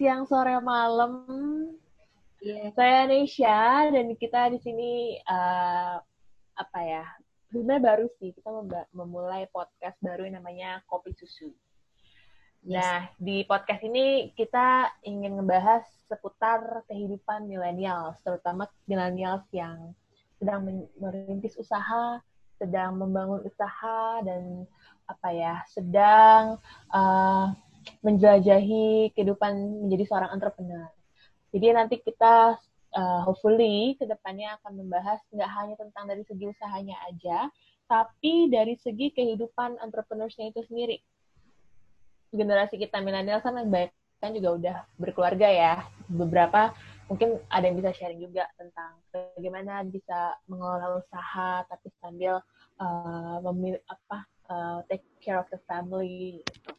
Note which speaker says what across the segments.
Speaker 1: siang, sore, malam. Yeah. Saya Nesha dan kita di sini uh, apa ya? Sebenarnya baru sih kita memulai podcast baru yang namanya Kopi Susu. Yes. Nah, di podcast ini kita ingin membahas seputar kehidupan milenial, terutama milenial yang sedang merintis usaha, sedang membangun usaha dan apa ya, sedang uh, menjelajahi kehidupan menjadi seorang entrepreneur. Jadi nanti kita uh, hopefully ke depannya akan membahas nggak hanya tentang dari segi usahanya aja, tapi dari segi kehidupan entrepreneursnya itu sendiri. Generasi kita milenial kan baik kan juga udah berkeluarga ya. Beberapa mungkin ada yang bisa sharing juga tentang bagaimana bisa mengelola usaha tapi sambil uh, memilih apa uh, take care of the family gitu.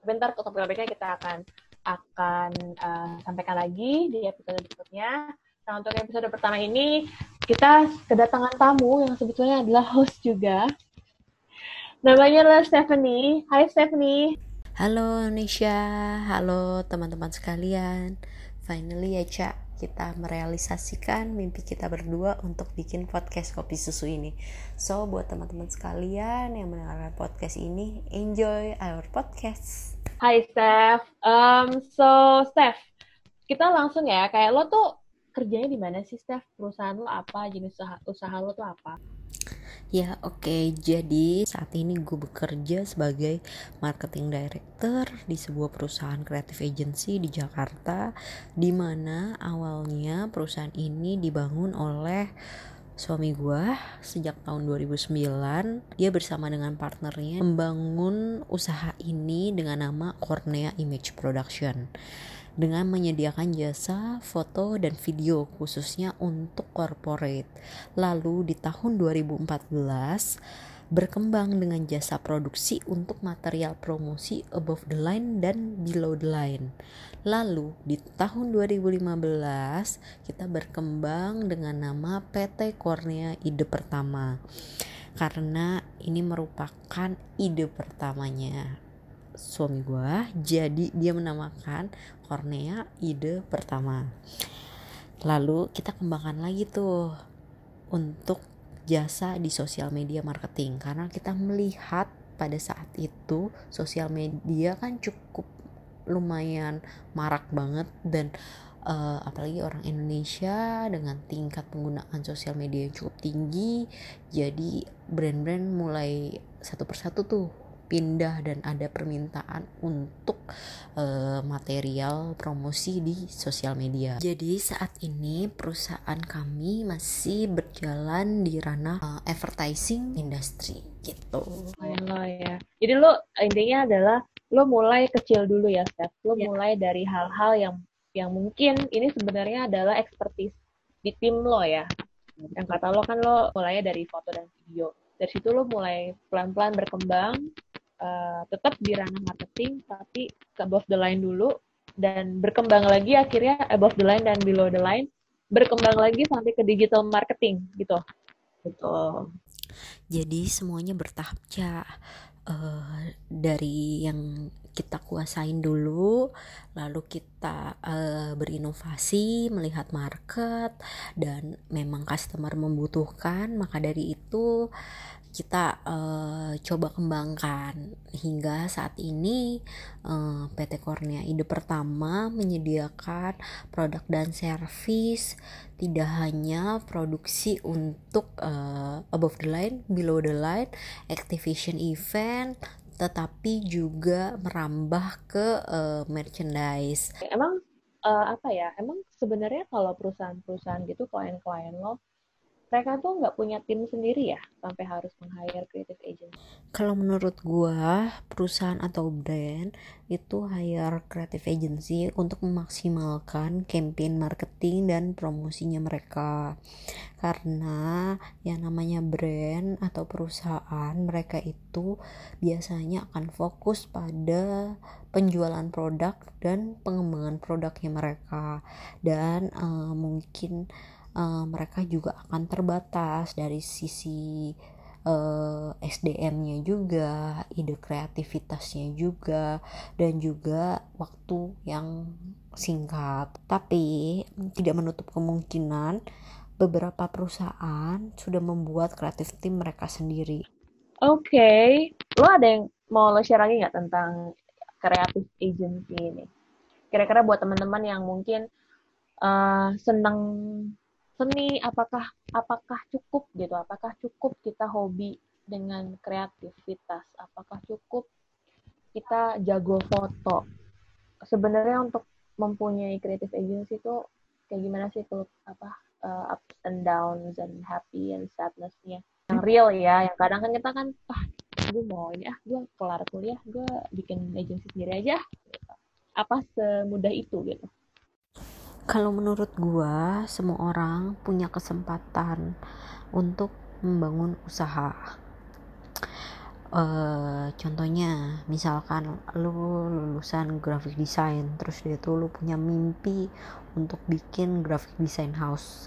Speaker 1: Tapi ntar topik-topiknya kita akan akan uh, sampaikan lagi di episode berikutnya. Nah, untuk episode pertama ini, kita kedatangan tamu yang sebetulnya adalah host juga. Namanya adalah Stephanie. Hai Stephanie.
Speaker 2: Halo Nisha, halo teman-teman sekalian. Finally ya Cak, kita merealisasikan mimpi kita berdua untuk bikin podcast kopi susu ini. So, buat teman-teman sekalian yang mendengarkan podcast ini, enjoy our podcast.
Speaker 1: Hai Steph, um, so Steph, kita langsung ya, kayak lo tuh kerjanya di mana sih Steph? Perusahaan lo apa? Jenis usaha, usaha lo tuh apa?
Speaker 2: Ya oke, okay. jadi saat ini gue bekerja sebagai marketing director di sebuah perusahaan creative agency di Jakarta, di mana awalnya perusahaan ini dibangun oleh suami gue sejak tahun 2009 dia bersama dengan partnernya membangun usaha ini dengan nama Cornea Image Production dengan menyediakan jasa foto dan video khususnya untuk corporate. Lalu di tahun 2014 berkembang dengan jasa produksi untuk material promosi above the line dan below the line. Lalu di tahun 2015 kita berkembang dengan nama PT Cornea Ide Pertama. Karena ini merupakan ide pertamanya suami gue jadi dia menamakan Cornea ide pertama. Lalu kita kembangkan lagi tuh untuk jasa di sosial media marketing. Karena kita melihat pada saat itu sosial media kan cukup lumayan marak banget dan uh, apalagi orang Indonesia dengan tingkat penggunaan sosial media yang cukup tinggi jadi brand-brand mulai satu persatu tuh pindah dan ada permintaan untuk uh, material promosi di sosial media. Jadi saat ini perusahaan kami masih berjalan di ranah uh, advertising industry gitu.
Speaker 1: Oh ya. Jadi lo intinya adalah lo mulai kecil dulu ya, Steph. Lo yeah. mulai dari hal-hal yang yang mungkin ini sebenarnya adalah expertise di tim lo ya. Yang kata lo kan lo mulainya dari foto dan video. Dari situ lo mulai pelan-pelan berkembang uh, tetap di ranah marketing tapi ke above the line dulu dan berkembang lagi akhirnya above the line dan below the line berkembang lagi sampai ke digital marketing gitu. Betul.
Speaker 2: Jadi semuanya bertahap ya. Uh, dari yang kita kuasain dulu, lalu kita uh, berinovasi, melihat market, dan memang customer membutuhkan, maka dari itu kita uh, coba kembangkan hingga saat ini uh, eh, PT Cornea ide pertama menyediakan produk dan servis tidak hanya produksi untuk uh, above the line, below the line, activation event, tetapi juga merambah ke uh, merchandise.
Speaker 1: Emang uh, apa ya? Emang sebenarnya kalau perusahaan-perusahaan gitu klien-klien lo mereka tuh nggak punya tim sendiri ya sampai harus meng-hire creative agent?
Speaker 2: Kalau menurut gua perusahaan atau brand itu hire creative agency untuk memaksimalkan campaign marketing dan promosinya mereka. Karena yang namanya brand atau perusahaan mereka itu biasanya akan fokus pada penjualan produk dan pengembangan produknya mereka dan uh, mungkin uh, mereka juga akan terbatas dari sisi uh, SDM-nya juga, ide kreativitasnya juga, dan juga waktu yang singkat. Tapi tidak menutup kemungkinan beberapa perusahaan sudah membuat kreatif tim mereka sendiri.
Speaker 1: Oke, okay. lo ada yang mau lo share lagi nggak tentang kreatif agency ini? Kira-kira buat teman-teman yang mungkin uh, senang seni, apakah apakah cukup gitu? Apakah cukup kita hobi dengan kreativitas? Apakah cukup kita jago foto? Sebenarnya untuk mempunyai creative agency itu kayak gimana sih tuh apa uh, ups and downs and happy and sadnessnya yang real ya yang kadang kan kita kan ah gue mau ini ah gue kelar kuliah gue bikin agency sendiri aja apa semudah itu gitu
Speaker 2: kalau menurut gue semua orang punya kesempatan untuk membangun usaha. Uh, contohnya misalkan lu lulusan graphic design terus dia tuh lu punya mimpi untuk bikin graphic design house.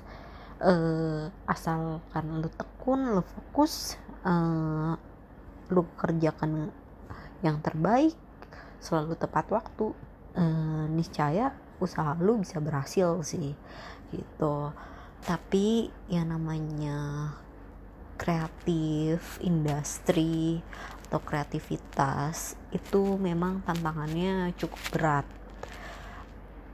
Speaker 2: Uh, asalkan lu tekun lu fokus uh, lu kerjakan yang terbaik selalu tepat waktu uh, niscaya usaha lu bisa berhasil sih gitu tapi yang namanya kreatif, industri atau kreativitas itu memang tantangannya cukup berat.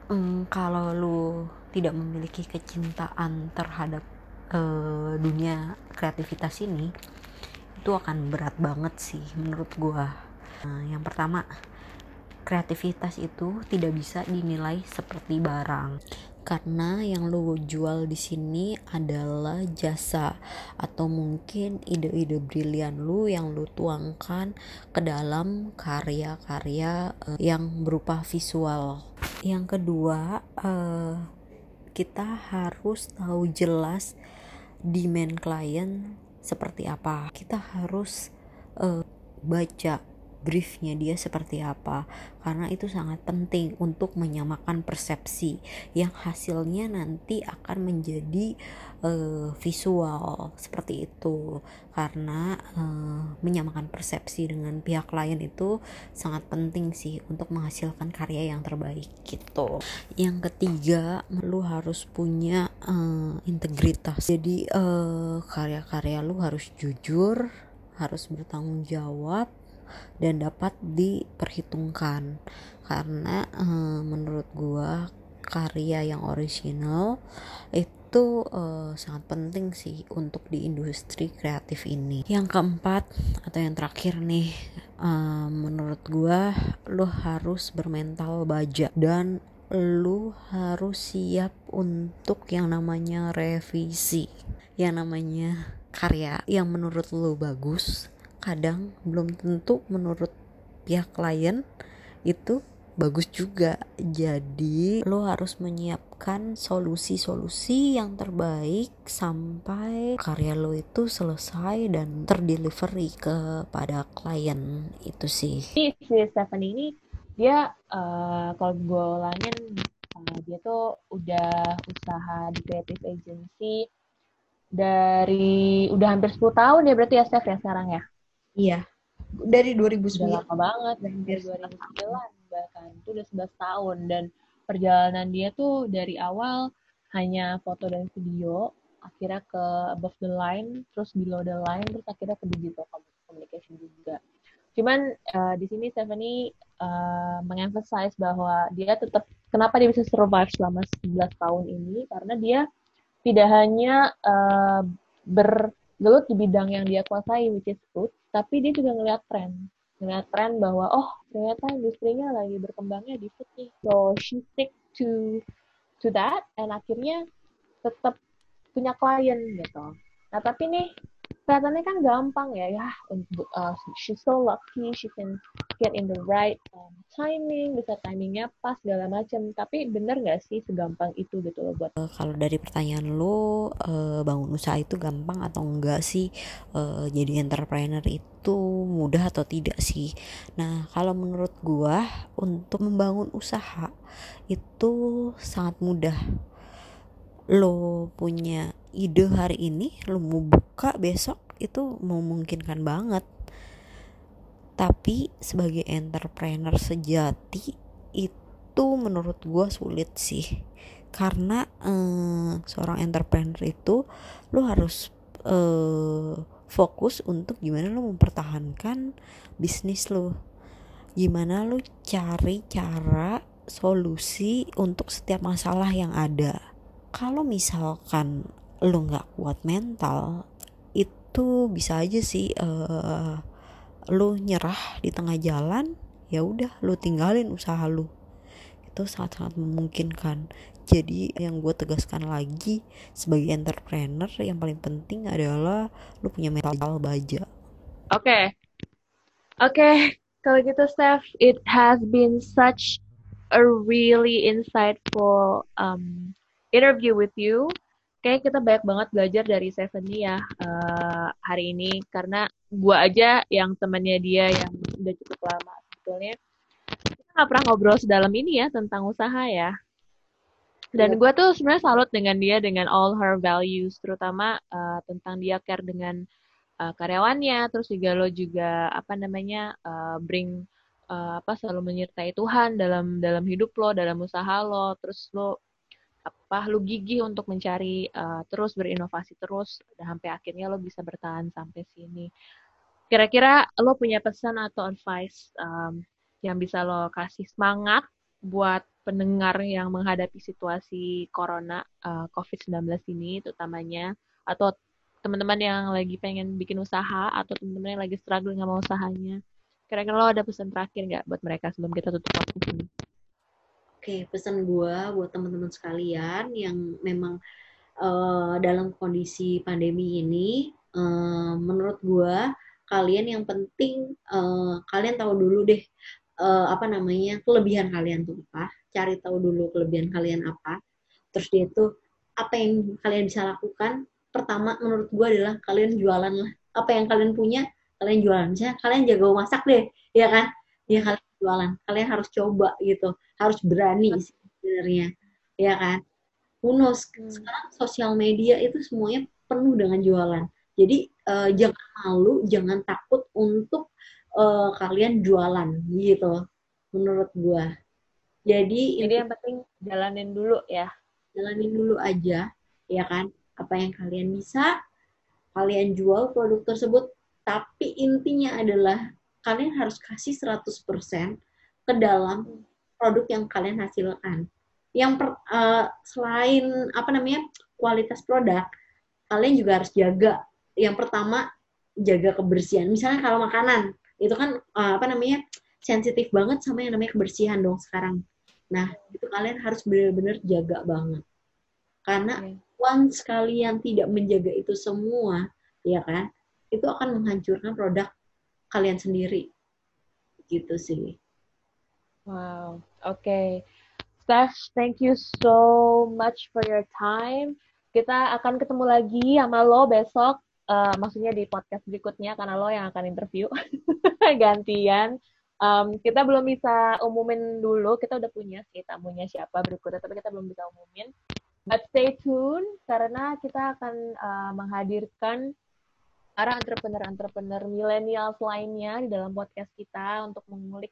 Speaker 2: Hmm, kalau lu tidak memiliki kecintaan terhadap uh, dunia kreativitas ini, itu akan berat banget sih menurut gua. Nah, yang pertama, kreativitas itu tidak bisa dinilai seperti barang karena yang lo jual di sini adalah jasa atau mungkin ide-ide brilian lo yang lo tuangkan ke dalam karya-karya uh, yang berupa visual. Yang kedua, uh, kita harus tahu jelas demand klien seperti apa. Kita harus uh, baca briefnya dia seperti apa. Karena itu sangat penting untuk menyamakan persepsi yang hasilnya nanti akan menjadi uh, visual seperti itu. Karena uh, menyamakan persepsi dengan pihak lain itu sangat penting sih untuk menghasilkan karya yang terbaik gitu. Yang ketiga lu harus punya uh, integritas. Jadi karya-karya lu harus jujur harus bertanggung jawab dan dapat diperhitungkan karena uh, menurut gua karya yang original itu uh, sangat penting sih untuk di industri kreatif ini. Yang keempat atau yang terakhir nih, uh, menurut gua lo harus bermental baja dan lu harus siap untuk yang namanya revisi, yang namanya karya yang menurut lu bagus kadang belum tentu menurut pihak klien itu bagus juga. Jadi lo harus menyiapkan solusi-solusi yang terbaik sampai karya lo itu selesai dan terdelivery kepada klien. Itu sih.
Speaker 1: Si Stephanie ini dia uh, kalau gue ulangin uh, dia tuh udah usaha di creative agency dari udah hampir 10 tahun ya berarti ya Steph ya sekarang ya
Speaker 2: Iya. Dari 2009.
Speaker 1: Udah lama banget. Dari 2009 bahkan. Itu udah 11 tahun. Dan perjalanan dia tuh dari awal hanya foto dan video. Akhirnya ke above the line, terus below the line, terus akhirnya ke digital communication juga. Cuman uh, di sini Stephanie uh, mengemphasize bahwa dia tetap kenapa dia bisa survive selama 11 tahun ini karena dia tidak hanya uh, bergelut di bidang yang dia kuasai which is food tapi dia juga ngeliat tren. Ngeliat tren bahwa oh ternyata industrinya lagi berkembangnya di food nih. So she stick to to that and akhirnya tetap punya klien gitu. Nah tapi nih kelihatannya kan gampang ya ya uh, she's so lucky she can get in the right um, timing bisa timingnya pas segala macam tapi bener nggak sih segampang itu gitu loh buat
Speaker 2: uh, kalau dari pertanyaan lo uh, bangun usaha itu gampang atau enggak sih? Uh, jadi entrepreneur itu mudah atau tidak sih? Nah kalau menurut gua untuk membangun usaha itu sangat mudah. Lo punya ide hari ini lo mau buka besok itu memungkinkan banget. Tapi sebagai entrepreneur sejati itu menurut gue sulit sih. Karena eh, seorang entrepreneur itu lo harus eh, fokus untuk gimana lo mempertahankan bisnis lo gimana lo cari cara solusi untuk setiap masalah yang ada. Kalau misalkan lo nggak kuat mental itu bisa aja sih uh, lo nyerah di tengah jalan ya udah lo tinggalin usaha lo itu sangat-sangat memungkinkan jadi yang gue tegaskan lagi sebagai entrepreneur yang paling penting adalah lu punya mental baja
Speaker 1: oke okay. oke okay. kalau gitu Steph it has been such a really insightful um, interview with you kayak kita banyak banget belajar dari Stephanie ya uh, hari ini. Karena gue aja yang temannya dia yang udah cukup lama sebetulnya. Kita nggak pernah ngobrol sedalam ini ya tentang usaha ya. Dan gue tuh sebenarnya salut dengan dia dengan all her values terutama uh, tentang dia care dengan uh, karyawannya. Terus juga lo juga apa namanya uh, bring uh, apa selalu menyertai Tuhan dalam dalam hidup lo dalam usaha lo. Terus lo apa lo gigih untuk mencari uh, terus berinovasi terus dan sampai akhirnya lo bisa bertahan sampai sini kira-kira lo punya pesan atau advice um, yang bisa lo kasih semangat buat pendengar yang menghadapi situasi corona uh, COVID-19 ini terutamanya atau teman-teman yang lagi pengen bikin usaha atau teman-teman yang lagi struggling sama usahanya. Kira-kira lo ada pesan terakhir nggak buat mereka sebelum kita tutup podcast ini?
Speaker 2: Oke, pesan gue buat teman-teman sekalian yang memang uh, dalam kondisi pandemi ini, uh, menurut gue kalian yang penting uh, kalian tahu dulu deh uh, apa namanya kelebihan kalian tuh apa cari tahu dulu kelebihan kalian apa. Terus dia itu apa yang kalian bisa lakukan? Pertama menurut gue adalah kalian jualan lah. Apa yang kalian punya kalian jualan. Misalnya kalian jago masak deh ya kan? Ya kalian jualan. Kalian harus coba gitu. Harus berani sebenarnya. Ya kan? Who knows? Hmm. sekarang sosial media itu semuanya penuh dengan jualan. Jadi uh, jangan malu jangan takut untuk uh, kalian jualan gitu menurut gue jadi
Speaker 1: jadi yang penting jalanin dulu ya.
Speaker 2: Jalanin dulu aja, ya kan? Apa yang kalian bisa, kalian jual produk tersebut, tapi intinya adalah kalian harus kasih 100% ke dalam produk yang kalian hasilkan. Yang per, uh, selain apa namanya? kualitas produk, kalian juga harus jaga. Yang pertama jaga kebersihan. Misalnya kalau makanan, itu kan uh, apa namanya? sensitif banget sama yang namanya kebersihan dong sekarang. Nah, itu kalian harus benar-benar jaga banget. Karena okay. once kalian tidak menjaga itu semua, ya kan, itu akan menghancurkan produk kalian sendiri. Gitu sih.
Speaker 1: Wow, oke. Okay. Steph, thank you so much for your time. Kita akan ketemu lagi sama lo besok, uh, maksudnya di podcast berikutnya, karena lo yang akan interview. Gantian um, kita belum bisa umumin dulu kita udah punya sih tamunya siapa berikutnya tapi kita belum bisa umumin but stay tune karena kita akan uh, menghadirkan para entrepreneur-entrepreneur milenial lainnya di dalam podcast kita untuk mengulik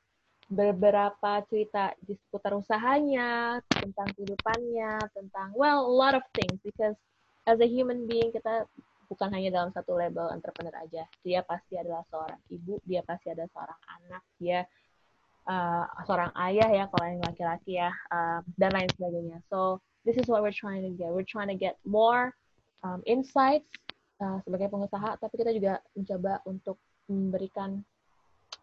Speaker 1: beberapa cerita di seputar usahanya, tentang kehidupannya, tentang well a lot of things because as a human being kita bukan hanya dalam satu label entrepreneur aja. Dia pasti adalah seorang ibu, dia pasti ada seorang anak, dia uh, seorang ayah ya kalau yang laki-laki ya, uh, dan lain sebagainya. So this is what we're trying to get. We're trying to get more um, insights uh, sebagai pengusaha, tapi kita juga mencoba untuk memberikan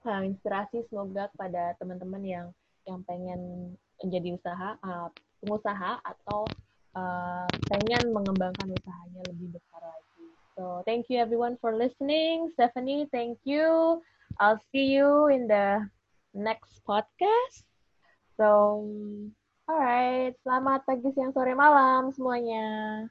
Speaker 1: uh, inspirasi semoga kepada teman-teman yang yang pengen menjadi usaha uh, pengusaha atau uh, pengen mengembangkan usahanya lebih besar lagi. So thank you everyone for listening. Stephanie, thank you. I'll see you in the next podcast. So, alright. Selamat pagi, siang, sore, malam semuanya.